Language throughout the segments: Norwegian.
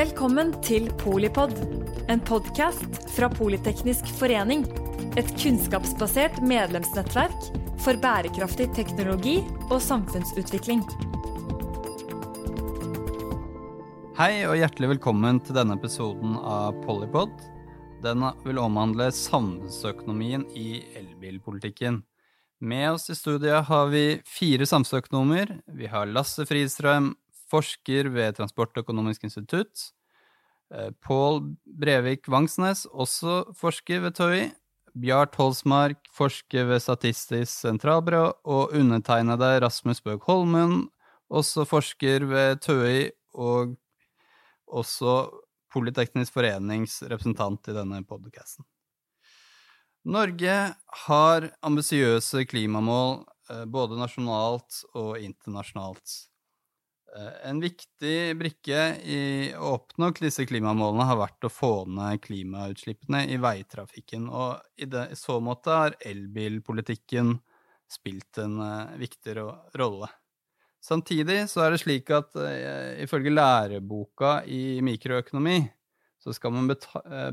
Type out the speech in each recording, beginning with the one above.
Velkommen til Polipod, en podkast fra Politeknisk forening. Et kunnskapsbasert medlemsnettverk for bærekraftig teknologi og samfunnsutvikling. Hei og hjertelig velkommen til denne episoden av Polipod. Den vil omhandle samfunnsøkonomien i elbilpolitikken. Med oss i studiet har vi fire samfunnsøkonomer. Vi har Lasse Fridstrøm, forsker ved Transportøkonomisk institutt. Eh, Pål Brevik Vangsnes, også forsker ved TØI. Bjart Holsmark, forsker ved Statistisk sentralbyrå. Og undertegnede Rasmus Bøg Holmen, også forsker ved TØI og også Politeknisk forenings representant i denne podcasten. Norge har ambisiøse klimamål eh, både nasjonalt og internasjonalt. Eh, en viktig brikke i å oppnå disse klimamålene har vært å få ned klimautslippene i veitrafikken, og i, det, i så måte har elbilpolitikken spilt en uh, viktig rolle. Samtidig så er det slik at uh, ifølge læreboka i mikroøkonomi så skal man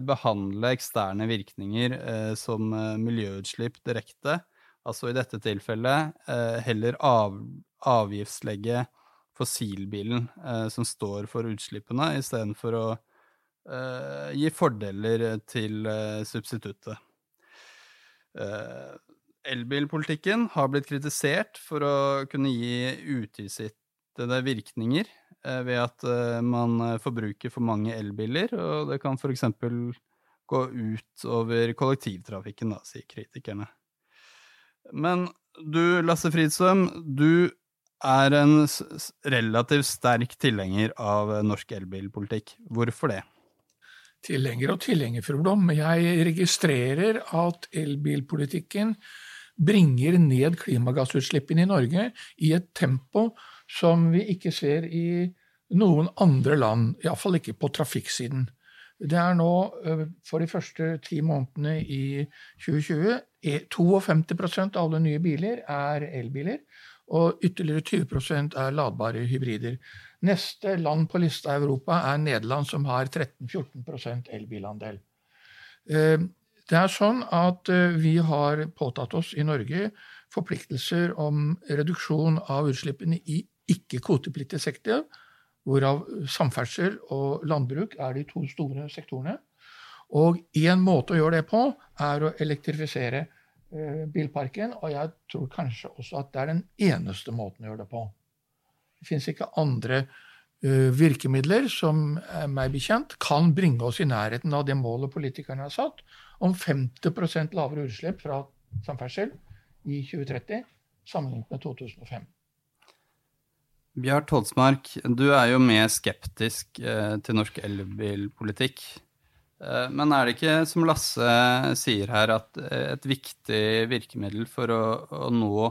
behandle eksterne virkninger uh, som miljøutslipp direkte, altså i dette tilfellet heller av, avgiftslegge fossilbilen eh, som står for utslippene, istedenfor å eh, gi fordeler til eh, substituttet. Eh, elbilpolitikken har blitt kritisert for å kunne gi utilsiktede virkninger eh, ved at eh, man forbruker for mange elbiler, og det kan f.eks. gå ut over kollektivtrafikken, da, sier kritikerne. Men du, Lasse Fridstrøm, du er en relativt sterk tilhenger av norsk elbilpolitikk. Hvorfor det? Tilhenger og tilhenger, fru Blom. Jeg registrerer at elbilpolitikken bringer ned klimagassutslippene i Norge i et tempo som vi ikke ser i noen andre land, iallfall ikke på trafikksiden. Det er nå, for de første ti månedene i 2020, 52% av alle nye biler er elbiler og ytterligere 20% er ladbare hybrider. Neste land på lista i Europa er Nederland, som har 13-14% elbilandel. Eh, det er sånn at eh, vi har påtatt oss i Norge forpliktelser om reduksjon av utslippene i ikke-kvotepliktig sektor, hvorav samferdsel og landbruk er de to store sektorene. Og én måte å gjøre det på er å elektrifisere bilparken. Og jeg tror kanskje også at det er den eneste måten å gjøre det på. Det fins ikke andre uh, virkemidler som er meg bekjent kan bringe oss i nærheten av det målet politikerne har satt, om 50% lavere utslipp fra samferdsel i 2030 sammenlignet med 2005. Bjart Holsmark, du er jo mer skeptisk eh, til norsk elbilpolitikk. Eh, men er det ikke, som Lasse sier her, at eh, et viktig virkemiddel for å, å nå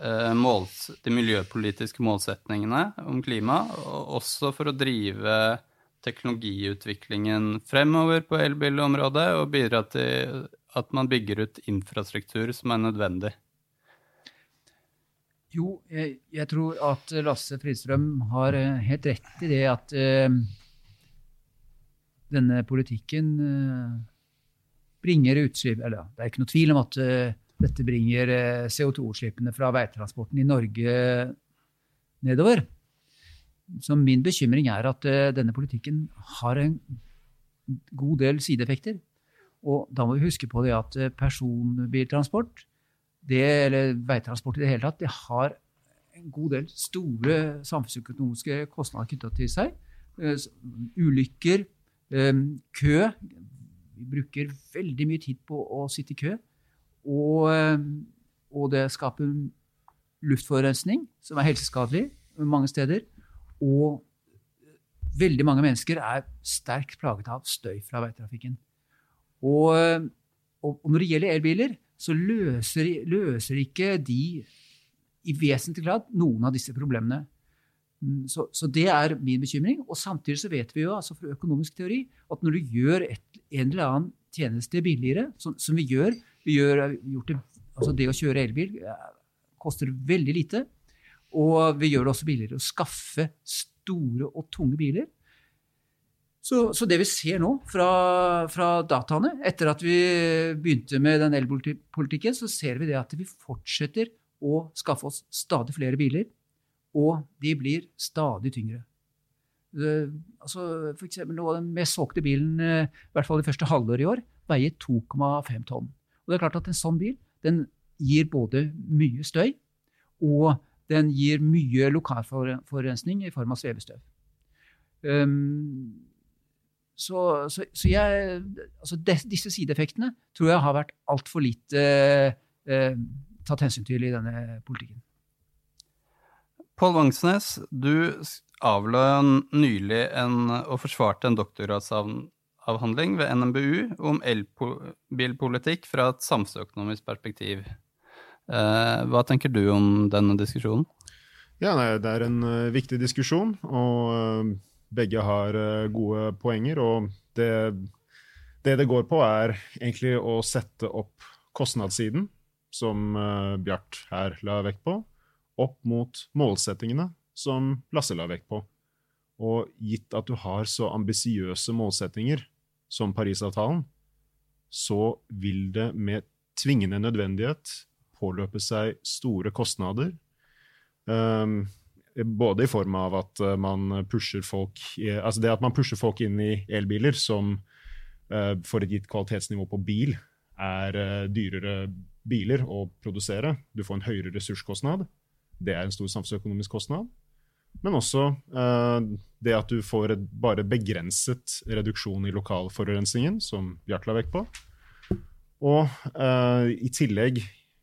eh, måls, de miljøpolitiske målsetningene om klima, og også for å drive teknologiutviklingen fremover på elbilområdet, og bidra til at man bygger ut infrastruktur som er nødvendig? Jo, jeg, jeg tror at Lasse Fridstrøm har helt rett i det at uh, denne politikken eh, bringer utslipp Eller det er ikke noe tvil om at eh, dette bringer eh, CO2-utslippene fra veitransporten i Norge nedover. Så min bekymring er at denne politikken har en god del sideeffekter. Og da må vi huske på det at personbiltransport, det, eller veitransport i det hele tatt, det har en god del store samfunnsøkonomiske kostnader knytta til seg. Ulykker, kø. Vi bruker veldig mye tid på å sitte i kø. Og, ehm, og det skaper luftforurensning, som er helseskadelig mange steder. Og veldig mange mennesker er sterkt plaget av støy fra veitrafikken. Og, og, og når det gjelder elbiler, så løser, løser ikke de i vesentlig grad noen av disse problemene. Mm, så, så, det er min bekymring. Og samtidig så vet vi jo altså fra økonomisk teori at når du gjør et, en eller annen tjeneste billigere, som, som vi gjør, vi gjør det, altså det å kjøre elbil koster veldig lite. Og vi gjør det også billigere å skaffe store og tunge biler. Så, så, det vi ser nå fra, fra, dataene, etter at vi begynte med den elpolitikken, så ser vi det at vi fortsetter å skaffe oss stadig flere biler, og de blir stadig tyngre. Uh, altså, for eksempel, nå, Den mest solgte bilen, uh, i hvert fall i første halvår i år, veier 2,5 tonn. Og det er klart at En sånn bil den gir både mye støy, og den gir mye lokalforurensning i form av svevestøv. Um, så, så, så jeg, altså disse sideeffektene tror jeg har vært altfor lite uh, tatt hensyn til i denne politikken. Pål Vangsnes, du avla nylig en, og forsvarte en doktorgradsavhandling ved NMBU om elbilpolitikk fra et samfunnsøkonomisk perspektiv. Eh, hva tenker du om denne diskusjonen? Ja, Det er en uh, viktig diskusjon. og... Uh, begge har eh, gode poenger, og det, det, det går på, er egentlig å sette opp kostnadssiden, som Bjart her la vekt på, opp mot målsettingene, som Lasse la vekt på. Og gitt at du har så ambisiøse målsettinger som Parisavtalen, så vil det med tvingende nødvendighet påløpe seg store kostnader. Um, både i form av at eh, man pusher folk altså det at man pusher folk inn i elbiler som uh, for et gitt kvalitetsnivå på bil er uh, dyrere biler å produsere. Du får en høyere ressurskostnad. Det er en stor samfunnsøkonomisk kostnad. Men også eh, det at du får et bare begrenset reduksjon i lokalforurensningen, som Bjart la vekt på. Og i tillegg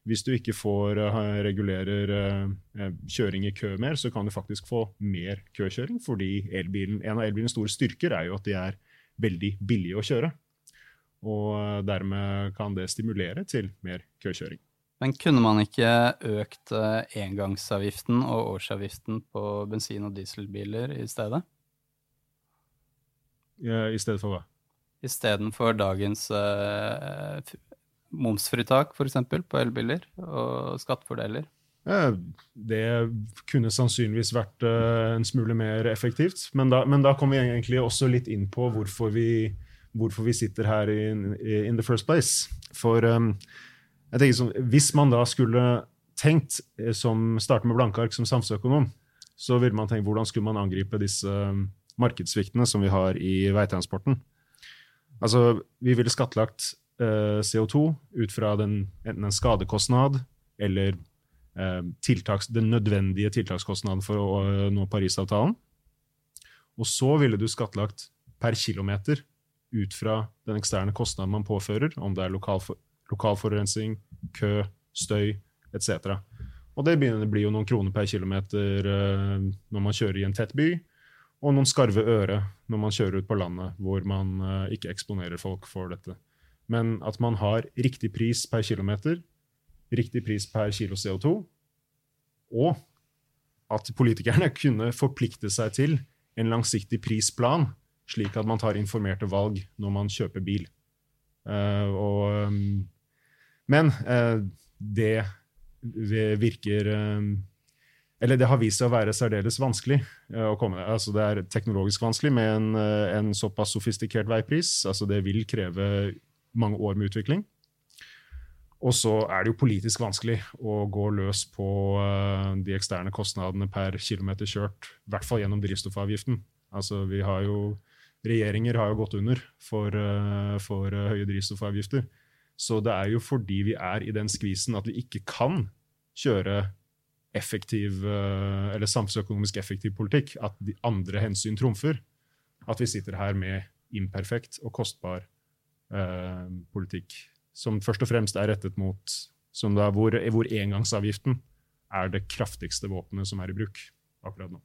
hvis du ikke får eh, regulerer uh, kjøring i kø mer, så kan du faktisk få mer køkjøring. Fordi elbilen, en av elbilens store styrker er jo at de er veldig billige å kjøre. Og uh, dermed kan det stimulere til mer køkjøring. Men kunne man ikke økt engangsavgiften og årsavgiften på bensin- og dieselbiler i stedet? I stedet for hva? Istedenfor dagens momsfritak f.eks. på elbiler og skattefordeler? Det kunne sannsynligvis vært eh, en smule mer effektivt. Men da, men da kom vi egentlig også litt inn på hvorfor vi, hvorfor vi sitter her in, in, the first place. For um, jeg tenker sånn, hvis man da skulle tenkt eh, som starte med blanke ark som samfunnsøkonom, så ville man tenkt hvordan skulle man angripe disse um, markedssviktene som vi har i veitransporten. Altså, Vi ville skattlagt Eh, CO2 ut fra den, enten en skadekostnad eller eh, tiltaks, den nødvendige tiltakskostnaden for å nå Parisavtalen. Og så ville du skattlagt per kilometer ut fra den eksterne kostnaden man påfører, om det er lokal, lokal forurensning, kø, støy etc. Og det begynner blir jo noen kroner per kilometer uh, når man kjører i en tett by, og noen skarve øre når man kjører ut på landet hvor man uh, ikke eksponerer folk for dette men at man har riktig pris per kilometer, riktig pris per kilo CO2, og at politikerne kunne forplikte seg til en langsiktig prisplan, slik at man tar informerte valg når man kjøper bil. Uh, og, men uh, det virker um, Eller det har vist seg å være særdeles vanskelig uh, å komme altså Det er teknologisk vanskelig med en, en såpass sofistikert veipris. Altså det vil kreve mange år med utvikling. Og så er det jo politisk vanskelig å gå løs på de eksterne kostnadene per kilometer kjørt, i hvert fall gjennom drivstoffavgiften. Altså, vi har jo, Regjeringer har jo gått under for, for høye drivstoffavgifter. Så det er jo fordi vi er i den skvisen at vi ikke kan kjøre effektiv, eller samfunnsøkonomisk effektiv politikk, at de andre hensyn trumfer. At vi sitter her med imperfekt og kostbar Eh, politikk som først og fremst er rettet mot da, hvor, hvor engangsavgiften er det kraftigste våpenet som er i bruk akkurat nå.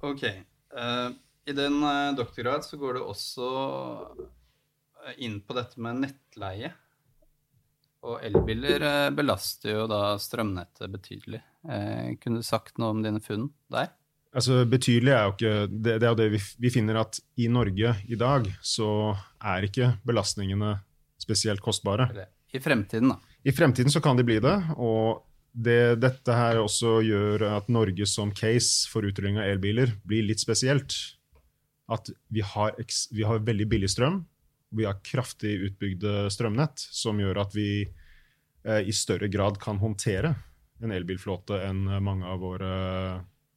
Ok. Uh, I den uh, doktorgrad så går det også inn på dette med nettleie. Og elbiler uh, belaster jo da strømnettet betydelig. kunne du sagt noe om dine funn der? Altså, Betydelig er jo ikke Det, det er jo det vi, vi, finner at i Norge i dag så er ikke belastningene spesielt kostbare. I fremtiden, da. I fremtiden så kan de bli det. Og det, dette her også gjør at Norge som case for utrulling av elbiler blir litt spesielt. at vi har, vi har veldig billig strøm. Vi har kraftig utbygde strømnett, som gjør at vi eh, i større grad kan håndtere en elbilflåte enn mange av våre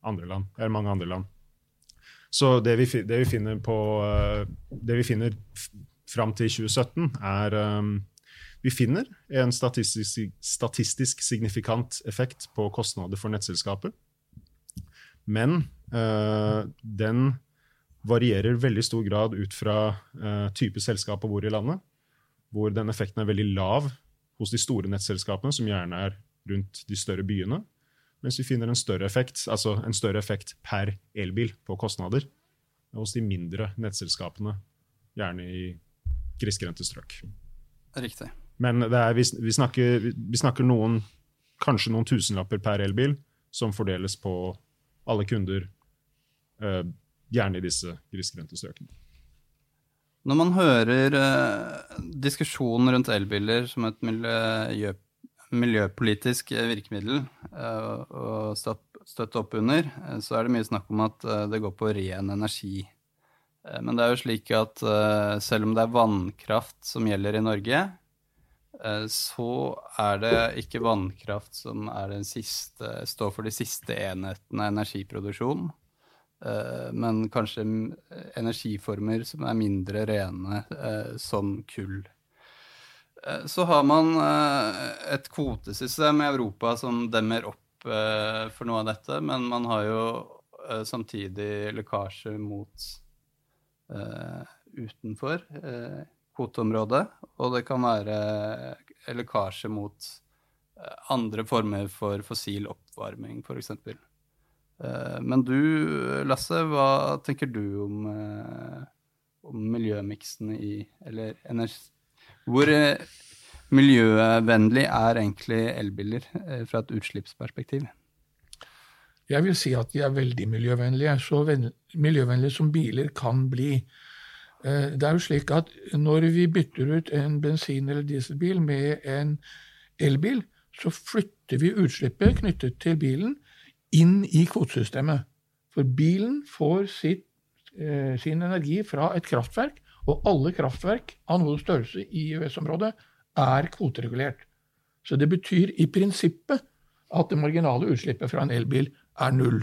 andre land. Eller mange andre land. Så det vi, det vi finner på eh, Det vi finner fram til 2017, er um, Vi finner en statistisk, statistisk, signifikant effekt på kostnader for nettselskapet. Men uh, den varierer veldig stor grad ut fra uh, type selskap og hvor i landet. Hvor den effekten er veldig lav hos de store nettselskapene, som gjerne er rundt de større byene. Mens vi finner en større effekt, altså en større effekt per elbil på kostnader hos de mindre nettselskapene, gjerne i grisgrendte strøk. Riktig. Men er, vi, vi, snakker, vi, snakker, noen, kanskje noen tusenlapper per elbil, som fordeles på alle kunder, eh, gjerne i disse grisgrendte strøkene. Når man hører eh, diskusjonen rundt elbiler som et miljø, miljøpolitisk virkemiddel eh, å støtte opp under, eh, så er det mye snakk om at eh, det går på ren energi. Eh, men det er jo slik at eh, selv om det er vannkraft som gjelder i Norge, eh, så er det ikke vannkraft som siste, står for de siste enhetene av energiproduksjon. Men kanskje energiformer som er mindre rene, som kull. Så har man et kvotesystem i Europa som demmer opp for noe av dette, men man har jo samtidig lekkasje mot utenfor kvoteområdet. Og det kan være eh, lekkasje mot andre former for fossil oppvarming, f.eks. Uh, men du, Lasse, hva tenker du om, om miljømiksen i Eller. Hvor miljøvennlig er egentlig elbiler fra et utslippsperspektiv? Jeg vil si at de er veldig miljøvennlige. Så miljøvennlige som biler kan bli. Eh, det er jo slik at når vi bytter ut en bensin- eller dieselbil med en elbil, så flytter vi utslippet knyttet til bilen inn i kvotesystemet. For bilen får sitt, eh, sin energi fra et kraftverk, og alle kraftverk av noe størrelse i EØS-området er kvoteregulert. Så det betyr i prinsippet at det marginale utslippet fra en elbil er null.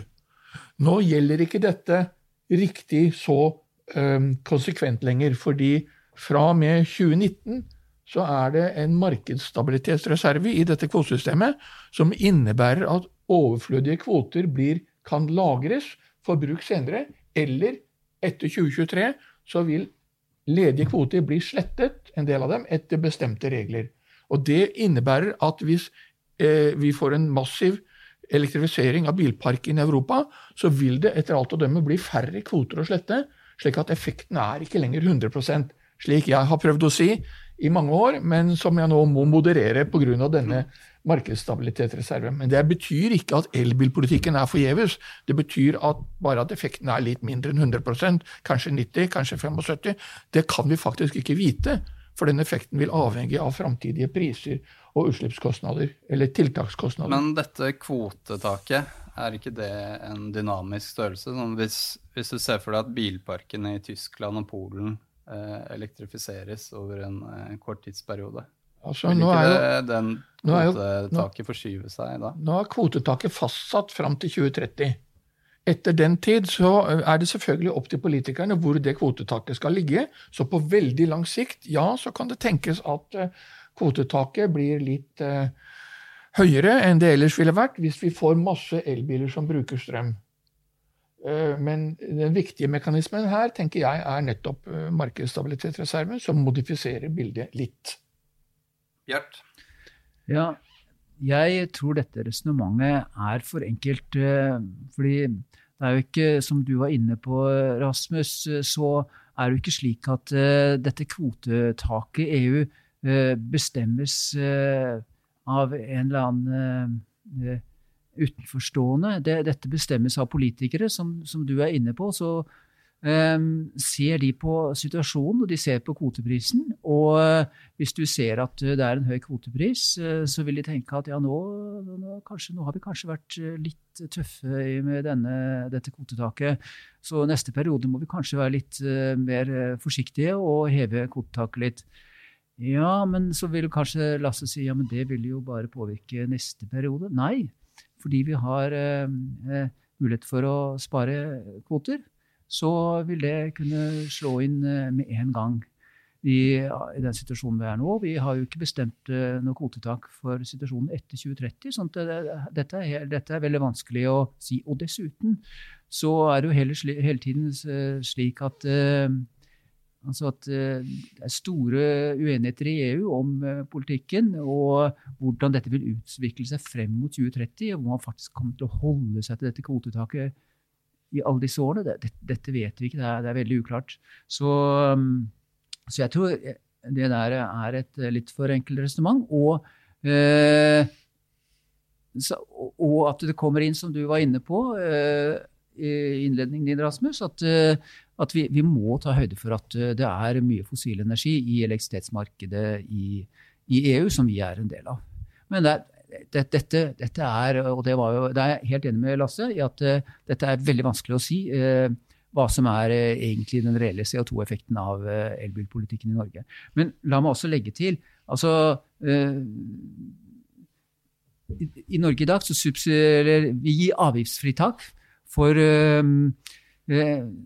Nå gjelder ikke dette riktig så eh, konsekvent lenger, fordi fra og med 2019 så er det en markedsstabilitetsreserve i dette kvotesystemet som innebærer at overflødige kvoter blir, kan lagres for bruk senere, eller etter 2023 så vil ledige kvoter bli slettet, en del av dem, etter bestemte regler. Og Det innebærer at hvis eh, vi får en massiv elektrifisering av bilparken i Europa, så vil det etter alt å dømme bli færre kvoter å slette, slik at effekten er ikke lenger 100% slik jeg har prøvd å si i mange år, men som jeg nå må moderere pga. denne markedsstabilitetsreserven. Men det betyr ikke at elbilpolitikken er forgjeves. Det betyr at bare at effekten er litt mindre enn 100% kanskje 90 kanskje 75 Det kan vi faktisk ikke vite, for den effekten vil avhenge av framtidige priser og utslippskostnader, eller tiltakskostnader. Men dette kvotetaket, er ikke det en dynamisk størrelse? Sånn hvis, hvis, du ser for deg at bilparkene i Tyskland og Polen eh, elektrifiseres over en eh, kort tidsperiode, altså, vil ikke jo, den kvotetaket forskyve seg da? Nå er kvotetaket fastsatt fram til 2030. Etter den tid så er det selvfølgelig opp til politikerne hvor det kvotetaket skal ligge. Så på veldig lang sikt, ja, så kan det tenkes at uh, kvotetaket blir litt uh, høyere enn det ellers ville vært hvis vi får masse elbiler som bruker strøm. Uh, men den viktige mekanismen her tenker jeg er nettopp markedsstabilitetsreserven, som modifiserer bildet litt. Gjert? Ja, jeg tror dette resonnementet er for enkelt. fordi det er jo ikke, som du var inne på, Rasmus, så er det jo ikke slik at dette kvotetaket i EU Eh, bestemmes eh, av en eller annen eh, utenforstående. Dette bestemmes av politikere, som, som, du er inne på. Så ser de på situasjonen, og de ser på kvoteprisen. Og uh, hvis du ser at uh, det er en høy kvotepris, uh, så vil de tenke at ja, nå, nå, kanskje, nå har vi kanskje vært litt tøffe med denne, dette kvotetaket. Så neste periode må vi kanskje være litt mer forsiktige og heve kvotetaket litt. Ja, men så vil kanskje Lasse si ja, men det vil jo bare påvirke neste periode. Nei, fordi vi har mulighet for å spare kvoter så vil det kunne slå inn eh, med en gang i, i, den situasjonen vi er nå. Vi har jo ikke bestemt uh, noe kvotetak for situasjonen etter 2030. sånn at det, dette, er, dette, er, veldig vanskelig å si. Og dessuten så er det jo hele, hele tiden slik at uh, Altså at det er store uenigheter i EU om politikken og hvordan dette vil utvikle seg frem mot 2030, og hvor man faktisk kommer til å holde seg til dette kvotetaket i alle disse årene? Det, dette vet vi ikke, det er, det er veldig uklart. Så, um, så, jeg tror det der er et litt for enkelt resonnement. Og, eh, og, at det kommer inn, som du var inne på eh, i innledningen din, Rasmus, at, eh, at vi, vi, må ta høyde for at eh, det er mye fossil energi i elektrisitetsmarkedet i, i EU, som vi er en del av. Men det er, dette, dette, er, og det, var jo, det er jeg helt enig med Lasse i, at uh, dette er veldig vanskelig å si. Uh, hva som er uh, egentlig den reelle CO2-effekten av elbilpolitikken i Norge. Men la meg også legge til altså i, i, Norge i dag så subsidierer vi avgiftsfritak for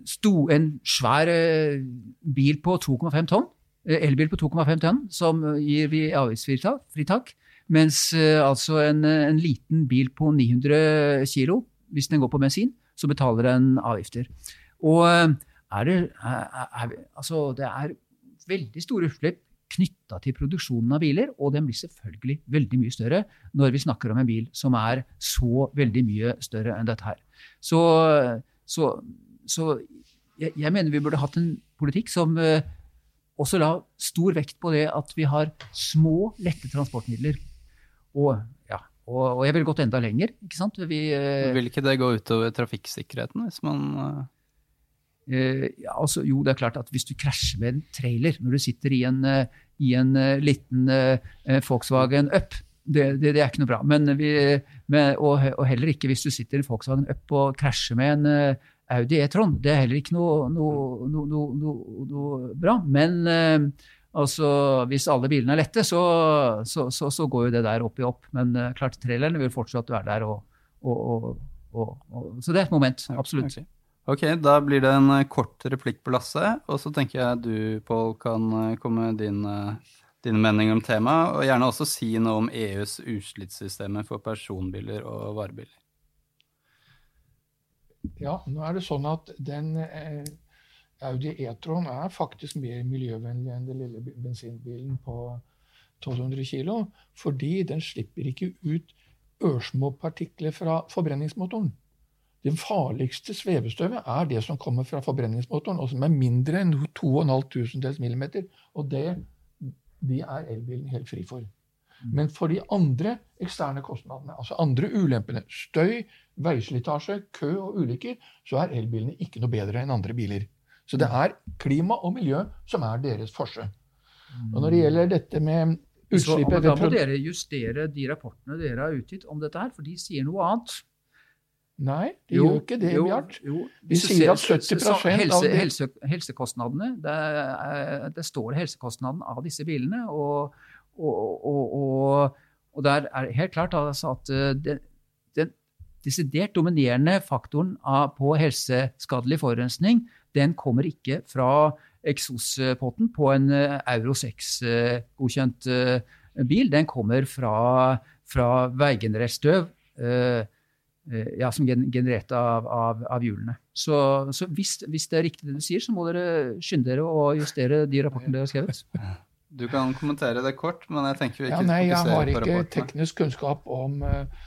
sto, en svær bil på 2,5 tonn elbil på 2,5 tonn, som gir vi avgiftsfritak. Mens uh, altså en, en, liten bil på 900 kg, hvis den går på bensin, så betaler den avgifter. Og uh, er det, er, er, altså, det er veldig store utslipp knytta til produksjonen av biler, og den blir selvfølgelig veldig mye større når vi snakker om en bil som er så veldig mye større enn dette her. Så, så, så jeg, jeg, mener vi burde hatt en politikk som uh, også la stor vekt på det at vi har små, lette transportmidler og, ja, og, og jeg ville gått enda lenger. ikke sant? Vi, eh, Vil ikke det gå utover trafikksikkerheten hvis man uh, ja, altså, Jo, det er klart at hvis du krasjer med en trailer når du sitter i en, uh, i en uh, liten Volkswagen Up, det, det, det, er ikke noe bra. Men vi, men, og, og, heller ikke hvis du sitter i en Volkswagen Up og krasjer med en Audi E-tron. Det er heller ikke noe, noe, noe, noe bra. Men Altså, Hvis alle bilene er lette, så, så, så, så, går jo det der opp i opp. Men uh, klart, trailerne vil fortsatt være der. Og, og, og, så det er et moment. Absolutt. Okay. ok, da blir det en uh, kort replikk på Lasse. Og så tenker jeg du, Pål, kan uh, komme med din, din mening om temaet. Og gjerne også si noe om EUs utslippssystemer for personbiler og varebiler. Ja, nå er det sånn at den Audi E-tron er faktisk mer miljøvennlig enn den lille bensinbilen på 1200 kg, fordi den slipper ikke ut ørsmå partikler fra forbrenningsmotoren. Det farligste svevestøvet er det som kommer fra forbrenningsmotoren, og som er mindre enn 2500 millimeter. Og det de er elbilen helt fri for. Mm. Men for de andre eksterne kostnadene, altså andre ulempene, støy, veislitasje, kø og ulykker, så er elbilene ikke noe bedre enn andre biler. Så det er klima og miljø som er deres forse. Og når det gjelder dette med utslippet Da må dere justere de rapportene dere har utgitt om dette her, for de sier noe annet. Nei, de jo, gjør ikke det, Bjart. De sier at 70 så, helse, av det... helse, Helsekostnadene, det, det, står helsekostnaden av disse bilene. Og, og, og, og der er det helt klart altså at eh, den, den desidert dominerende faktoren av, på helseskadelig forurensning den kommer ikke fra eksospotten på en eh, Euro 6-godkjent eh, bil. Den kommer fra, fra veigenerert støv. Eh, ja, som generert av, av, av hjulene. Så, så hvis, hvis, det er riktig det du sier, så må dere skynde dere å justere de rapportene dere har skrevet. Du kan kommentere det kort, men jeg tenker vi ikke ja, nei, Jeg har ikke teknisk kunnskap om uh,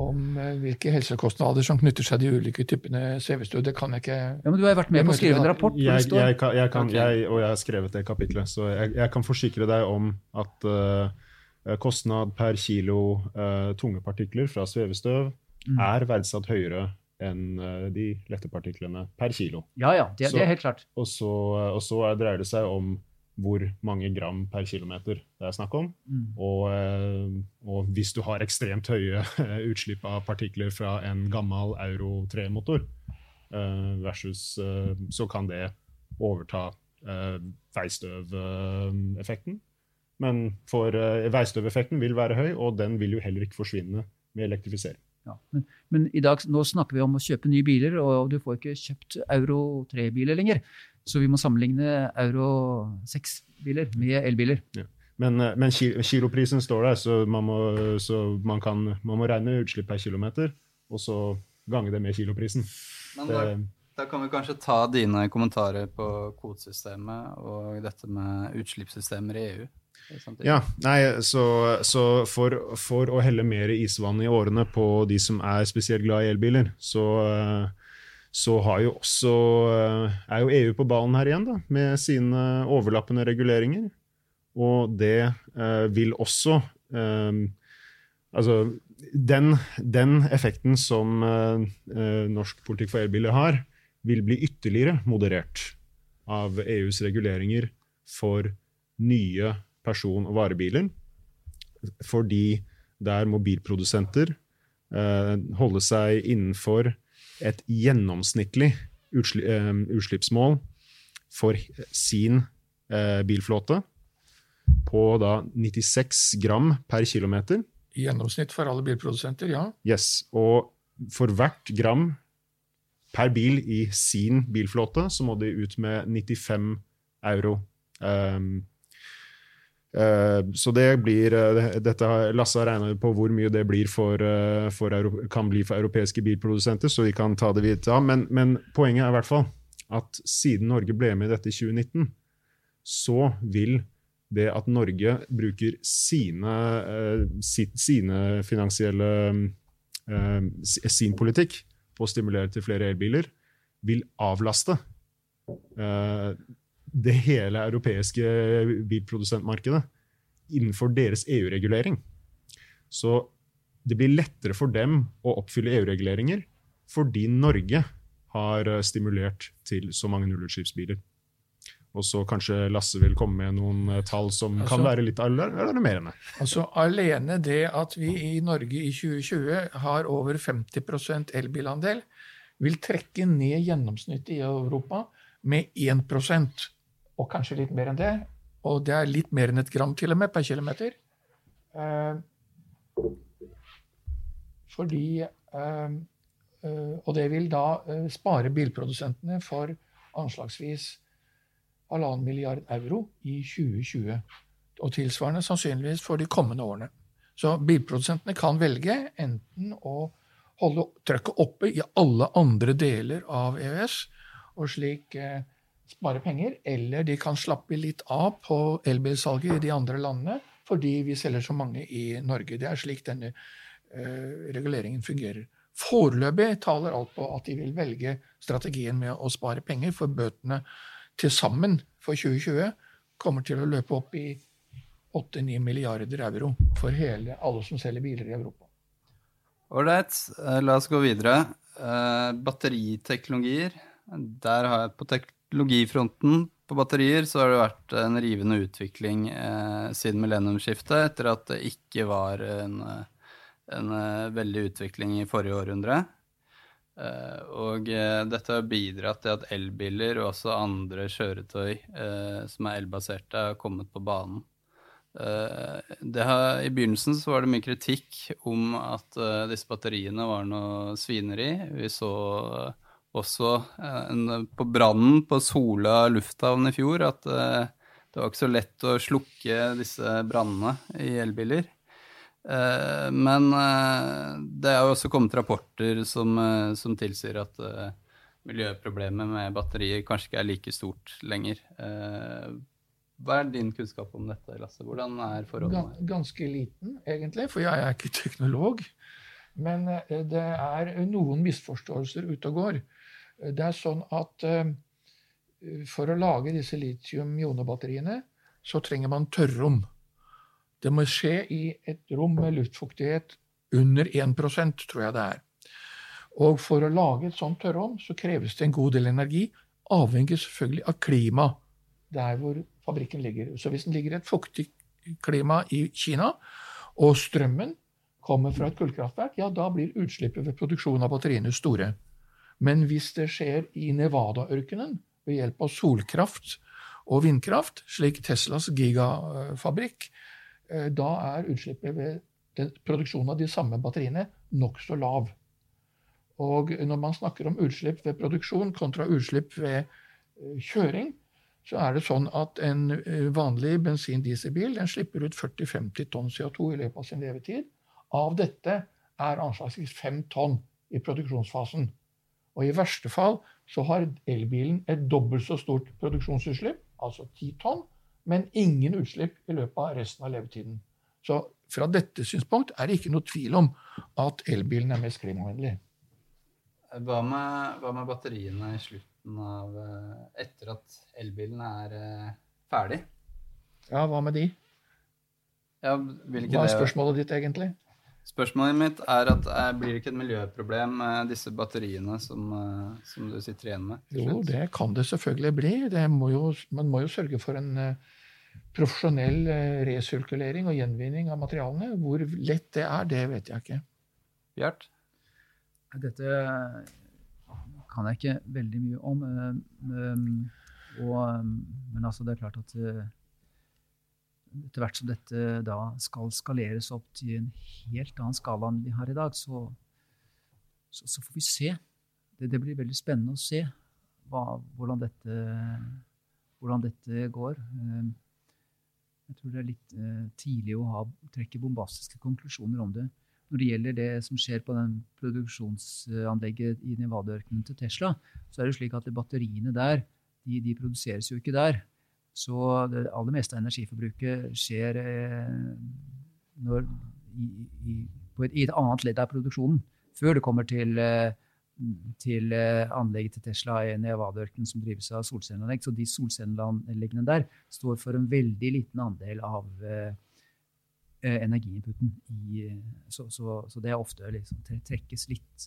om eh, hvilke helsekostnader som knytter seg til de ulike typene svevestøv. Det kan jeg ikke Ja, Men du har vært med på å skrive en rapport Jeg, jeg, kan, jeg kan, jeg, Og jeg har skrevet det kapitlet, så jeg, jeg kan forsikre deg om at uh, kostnad per kilo uh, tunge partikler fra svevestøv mm. er verdsatt høyere enn uh, de lette partiklene per kilo. Ja, ja, det, Så- det er helt klart. Og så, og så er- dreier det seg om hvor mange gram per kilometer det er snakk om. Mm. Og, eh, og hvis du har ekstremt høye utslipp av partikler fra en gammel Euro 3-motor, eh, versus eh, så kan det overta eh, veistøveffekten. Men for eh, veistøveffekten vil være høy, og den vil jo heller ikke forsvinne med elektrifisering. Ja. Men, men i dag, nå snakker vi om å kjøpe nye biler, og du får ikke kjøpt Euro 3-biler lenger. Så vi må sammenligne Euro 6-biler med elbiler. Men, eh, men kiloprisen står der, så man må, så man kan, man må regne utslipp per kilometer, og så gange det med kiloprisen. Men da, Det, da kan vi kanskje ta dine kommentarer på kvotesystemet og dette med utslippssystemer i EU. ja, nei, så, så for, for å helle mer isvann i årene på de som er spesielt glad i elbiler, så, så jo også, er jo EU på ballen her igjen, da, med sine overlappende reguleringer. Og det eh, vil også eh, Altså, den, den effekten som eh, eh, norsk politikk for elbiler har, vil bli ytterligere moderert av EUs reguleringer for nye person- og varebiler. Fordi der må bilprodusenter eh, holde seg innenfor et gjennomsnittlig utsli, eh, utslippsmål for sin eh, bilflåte på da 96 gram per kilometer. I gjennomsnitt for alle bilprodusenter, ja. Yes, og for hvert gram per bil i sin bilflåte, så må de ut med 95 euro. Um, så det blir eh, dette Lasse har regna på hvor mye det blir for, eh, for, kan bli for europeiske bilprodusenter, så vi kan ta det videre. Men, men poenget er i hvert fall at siden Norge ble med i dette i 2019, så vil det at Norge bruker sine, sine finansielle sin politikk på å stimulere til flere elbiler, vil avlaste eh, det hele europeiske bilprodusentmarkedet innenfor deres EU-regulering. Så det blir lettere for dem å oppfylle EU-reguleringer fordi Norge har eh, stimulert til så mange nullutslippsbiler. Og så kanskje Lasse vil komme med noen eh, tall som kan Altså- være litt alar- alarmerende. Altså Alene det at vi i Norge i 2020 har over 50% elbilandel, vil trekke ned gjennomsnittet i Europa med 1% og kanskje litt mer enn det. Og det er litt mer enn et gram til og med per kilometer. Eh, fordi eh, eh, Og det vil da eh, spare bilprodusentene for anslagsvis halvannen milliard euro i 2020 og tilsvarende sannsynligvis for de kommende årene. Så bilprodusentene kan velge enten å holde trøkket oppe i alle andre deler av EØS, og slik eh, spare penger, eller de kan slappe litt av på elbilsalget i de andre landene, fordi vi selger så mange i Norge. Det er slik denne eh, reguleringen fungerer. Foreløpig taler alt på at de vil velge strategien med å spare penger, for bøtene til sammen for 2020 kommer til å løpe opp i 8-9 milliarder euro for hele, alle som selger biler i Europa. Ålreit, eh, la oss gå videre. Eh, batteriteknologier. Der har jeg på teknologifronten på batterier så har det vært en rivende utvikling eh, siden millenniumsskiftet, etter at det ikke var en, eh, en veldig utvikling i forrige århundre. Eh, og eh, dette har bidratt til at elbiler og også andre kjøretøy eh, som er elbaserte, har kommet på banen. Har, I begynnelsen så var det mye kritikk om at disse batteriene var noe svineri. Vi så også en, på brannen på Sola lufthavn i fjor at det var ikke så lett å slukke disse brannene i elbiler. Eh, men eh, det er jo også kommet rapporter som, eh, som tilsier at miljøproblemet med batterier kanskje ikke er like stort lenger. Hva er din kunnskap om dette, Lasse? Hvordan er forholdene? Gan- Ganske liten, egentlig, for jeg er ikke teknolog. Men det er noen misforståelser ute og går. Det er sånn at for å lage disse litium-ionebatteriene, så trenger man tørrrom. Det må skje i et rom med luftfuktighet under 1% tror jeg det er. Og for å lage et sånt tørrom så kreves det en god del energi, avhengig selvfølgelig av klima der hvor fabrikken ligger. Så hvis den ligger i et fuktig klima i Kina, og strømmen kommer fra et kullkraftverk, ja, da blir utslippet ved produksjon av batteriene store. Men hvis det skjer i Nevada-ørkenen ved hjelp av solkraft og vindkraft, slik Teslas gigafabrikk, da er utslippet ved produksjonen av de samme batteriene nokså lav. Og når man snakker om utslipp ved produksjon kontra utslipp ved eh, kjøring, så er det sånn at en eh, vanlig bensin-dieselbil slipper ut 40-50 tonn CO2 i løpet av sin levetid. Av dette er anslagsvis 5 tonn i produksjonsfasen. Og i verste fall så har elbilen et dobbelt så stort produksjonsutslipp, altså 10 tonn, men ingen utslipp i løpet av resten av levetiden. Så fra dette synspunkt er det ikke noe tvil om at elbilen er mest klimavennlig. Hva med, hva med batteriene i slutten? av eh, Etter at elbilen er eh, ferdig. Ja, hva med de? Ja, hva er spørsmålet ditt, egentlig? Spørsmålet mitt er at eh, blir det ikke et miljøproblem med disse batteriene som, som du sitter igjen med? Jo, det kan det selvfølgelig bli. Det må jo, man må jo sørge for en profesjonell resirkulering og gjenvinning av materialene. Hvor lett det er, det vet jeg ikke. Bjart? Dette kan jeg ikke veldig mye om. Og, men altså, det er klart at etter hvert som dette da skal skaleres opp til en helt annen skala enn vi har i dag, så, så, så får vi se. Det, det, blir veldig spennende å se hva, hvordan, dette, hvordan, dette, går. Um, jeg tror det er litt uh, tidlig å ha, trekke bombastiske konklusjoner om det når det gjelder det som skjer på den produksjonsanlegget i Nevada-ørkenen til Tesla, så er det slik at batteriene der de, de, produseres jo ikke der. Så det aller meste av energiforbruket skjer eh, når, i, i, i, et, annet ledd av produksjonen. Før det kommer til, eh, til eh, anlegget til Tesla i Nevada-ørkenen som drives av solcelleanlegg. Så de solcelleanleggene der står for en veldig liten andel av energiinputen. Så, så, så, det er ofte liksom, trekkes litt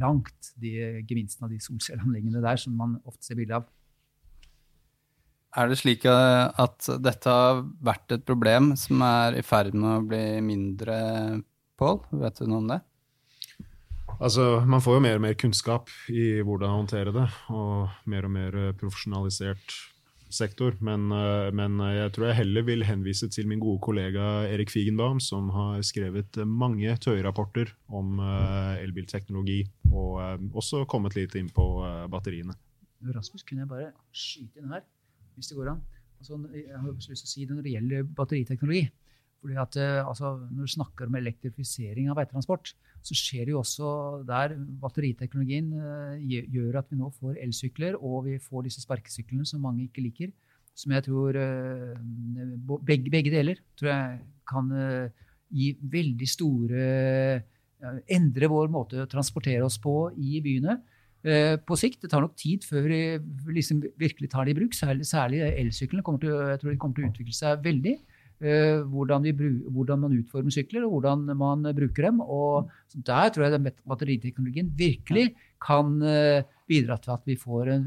langt, de gevinstene av de solcelleanleggene der, som man ofte ser bilde av. Er det slik eh, at dette har vært et problem som er i ferd med å bli mindre, Pål? Vet du noe om det? Altså, Man får jo mer og mer kunnskap i hvordan håndtere det, og mer og mer profesjonalisert sektor. Men, eh, men, jeg tror jeg heller vil henvise til min gode kollega Erik Figenbaum, som har skrevet mange TØI-rapporter om eh, elbilteknologi, og eh, også kommet litt inn på batteriene. Rasmus, kunne jeg bare skyte inn her, hvis det går an? Altså, jeg har lyst til å si det Når det gjelder batteriteknologi, fordi at, eh, altså, Når du snakker om elektrifisering av veitransport, så skjer det jo også der batteriteknologien uh, gjør at vi nå får elsykler, og vi får disse sparkesyklene som mange ikke liker. Som jeg tror uh, begge, begge, deler tror jeg kan gi veldig store Endre vår måte å transportere oss på i byene. På sikt. Det tar nok tid før vi liksom virkelig tar det i bruk. Særlig, særlig elsyklene kommer til, jeg tror de kommer til å utvikle seg veldig. Eh, hvordan, vi, hvordan, man utformer sykler, og hvordan man bruker dem. Og der tror jeg batteriteknologien virkelig kan eh, bidra til at vi får en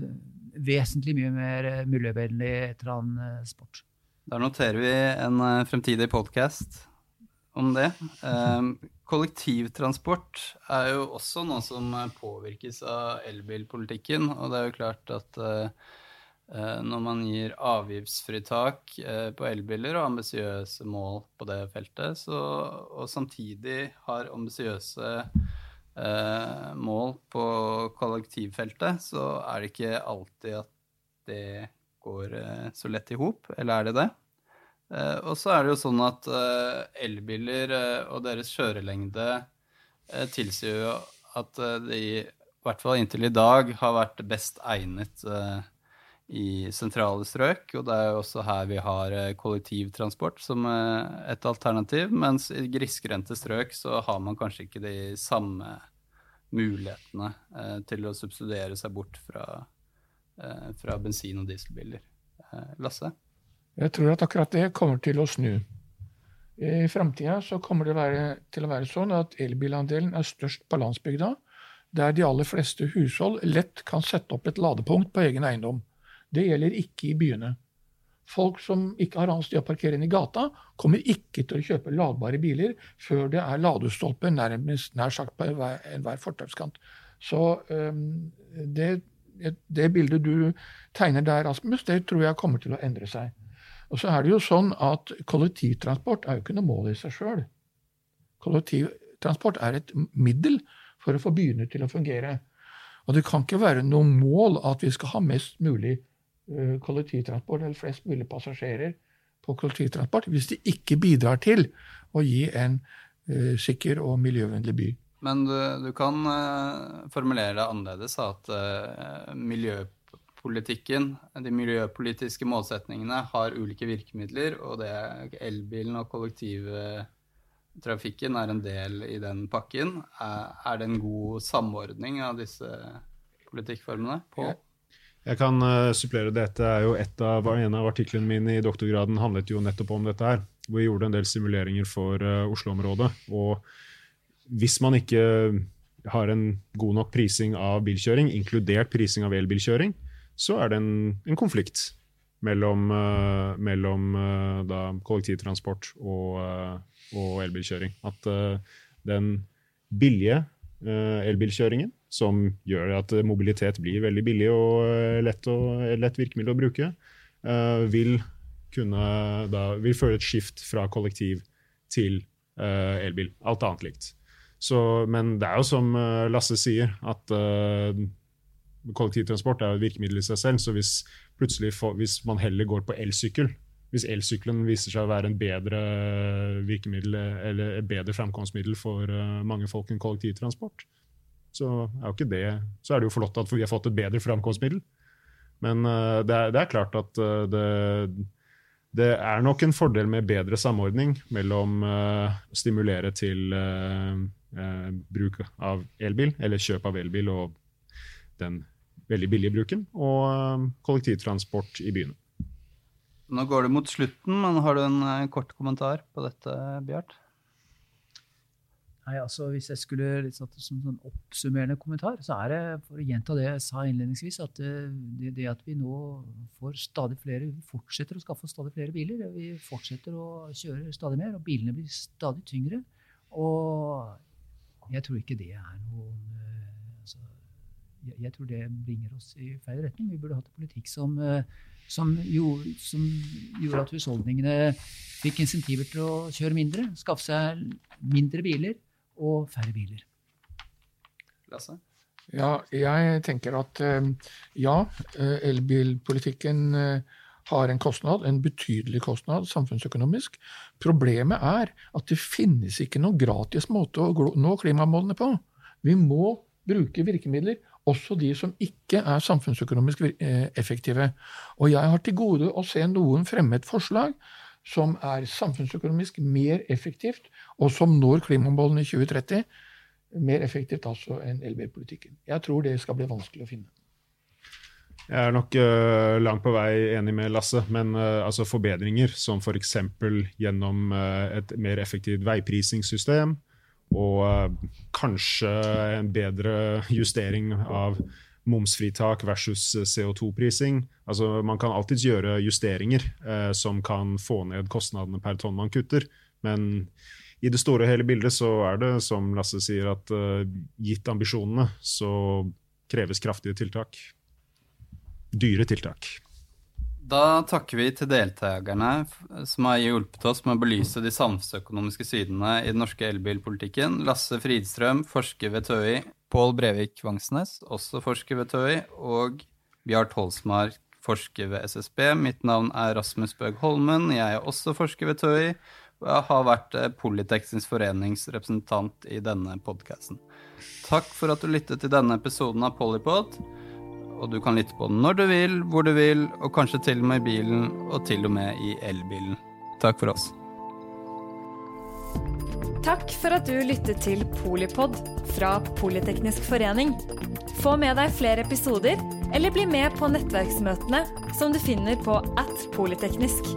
vesentlig mye mer eh, miljøvennlig transport. Da noterer vi en fremtidig podkast om det. Kollektivtransport er jo også noe som påvirkes av elbilpolitikken. Og det er jo klart at Eh, når man gir avgiftsfritak eh, på elbiler og ambisiøse mål på det feltet, så, og samtidig har ambisiøse eh, mål på kollektivfeltet, så er det ikke alltid at det går eh, så lett i hop. Eller er det det? Eh, og så er det jo sånn at eh, elbiler og deres kjørelengde tilsier jo at de, i hvert fall inntil i dag, har vært best egnet eh, i sentrale strøk. Og det er jo også her vi har eh, kollektivtransport som eh, et alternativ. Mens i grisgrendte strøk så har man kanskje ikke de samme mulighetene eh, til å subsidiere seg bort fra, eh, fra bensin- og dieselbiler. Eh, Lasse? Jeg tror at akkurat det kommer til å snu. I framtida kommer det være, til å være sånn at elbilandelen er størst på landsbygda. der de aller fleste hushold lett kan sette opp et ladepunkt på egen eiendom. Det gjelder ikke i byene. Folk som ikke har annet sted å parkere enn i gata, kommer ikke til å kjøpe ladbare biler før det er ladestolpe nærmest nær sagt på enhver fortauskant. Så um, det, det, bildet du tegner der, Rasmus, det tror jeg kommer til å endre seg. Og så er det jo sånn at Kollektivtransport er jo ikke noe mål i seg sjøl. Kollektivtransport er et middel for å få byene til å fungere. Og det kan ikke være noe mål at vi skal ha mest mulig eh, kollektivtransport, eller flest mulig passasjerer på kollektivtransport, hvis det ikke bidrar til å gi en uh, sikker og miljøvennlig by. Men du, du kan uh, formulere det annerledes, at uh, miljøpolitikken, de miljøpolitiske målsetningene, har ulike virkemidler, og det elbilen og kollektivtrafikken er en del i den pakken. Er det en god samordning av disse politikkformene? på? Jeg kan uh, supplere dette. er jo et av, En av artiklene mine i doktorgraden handlet jo nettopp om dette her. Hvor vi gjorde en del simuleringer for uh, Oslo-området. Og hvis man ikke har en god nok prising av bilkjøring, inkludert prising av elbilkjøring, så er det en, en konflikt mellom, uh, mellom kollektivtransport og og elbilkjøring. At uh, den billige uh, elbilkjøringen, som gjør at mobilitet blir veldig billig og uh, lett, og, lett virkemiddel å bruke, vil kunne da vil føre et skift fra kollektiv til elbil. Alt annet likt. Så, men det er jo som Lasse sier, at kollektivtransport er jo et virkemiddel i seg selv. Så hvis, plutselig hvis man heller går på elsykkel, hvis elsykkelen viser seg å være en bedre virkemiddel eller et bedre framkomstmiddel for eh, mange folk enn kollektivtransport, så er, det, så er det jo flott at vi har fått et bedre framkomstmiddel. Men uh, det, er, det, er, klart at det, det, er nok en fordel med bedre samordning mellom å stimulere til bruk av elbil, eller kjøp av elbil og den veldig billig i bruken, og kollektivtransport i byene. Nå går det mot slutten, men har du en uh, kort kommentar på dette, Bjart? Nei, altså Hvis jeg skulle litt sånn, som sånn oppsummerende kommentar, så er det for å gjenta det jeg sa innledningsvis, at eh, det, det, at vi nå får stadig flere, vi fortsetter å skaffe stadig flere biler, vi fortsetter å kjøre stadig mer, og bilene blir stadig tyngre. Og jeg tror ikke det er noen eh, jeg, jeg, tror det bringer oss i feil retning. Vi burde hatt en politikk som uh, som, gjorde, som gjorde at husholdningene fikk insentiver til å kjøre mindre, skaffe seg mindre biler og færre biler. Lasse? Ja, jeg tenker at eh, ja, eh, elbilpolitikken eh, har en kostnad, en betydelig kostnad samfunnsøkonomisk. Problemet er at det finnes ikke noen gratis måte å nå klimamålene på. Vi må bruke virkemidler også de som ikke er samfunnsøkonomisk eh, effektive. Og jeg har til gode å se noen fremme et forslag som er samfunnsøkonomisk mer effektivt, og som når klimamålene i 2030 mer effektivt altså enn elbilpolitikken. Jeg tror det skal bli vanskelig å finne. Jeg er nok uh, langt på vei enig med Lasse, men uh, altså forbedringer som f.eks. For gjennom uh, et mer effektivt veiprisingssystem, og eh, kanskje en bedre justering av momsfritak versus eh, CO2-prising. Altså, man kan alltids gjøre justeringer eh, som kan få ned kostnadene per tonn man kutter. Men i det store og hele bildet så er det som Lasse sier, at uh, gitt ambisjonene så kreves kraftige tiltak. Dyre tiltak. Da takker vi til deltakerne som har hjulpet oss med å belyse de samfunnsøkonomiske sidene i den norske elbilpolitikken. Lasse Fridstrøm, forsker ved TØI, Pål Brevik Vangsnes, også forsker ved TØI, og Bjart Holsmark, forsker ved SSB. Mitt navn er Rasmus Bøg Holmen, jeg er også forsker ved TØI, og jeg har vært Politeksens Polyteknisk forenings i denne podkasten. Takk for at du lyttet til denne episoden av Polypod og du kan lytte på den når du vil, hvor du vil, og kanskje til og med i bilen, og til og med i elbilen. Takk for oss. Takk for at du lyttet til Polipod fra Politeknisk forening. Få med deg flere episoder, eller bli med på nettverksmøtene som du finner på at polyteknisk.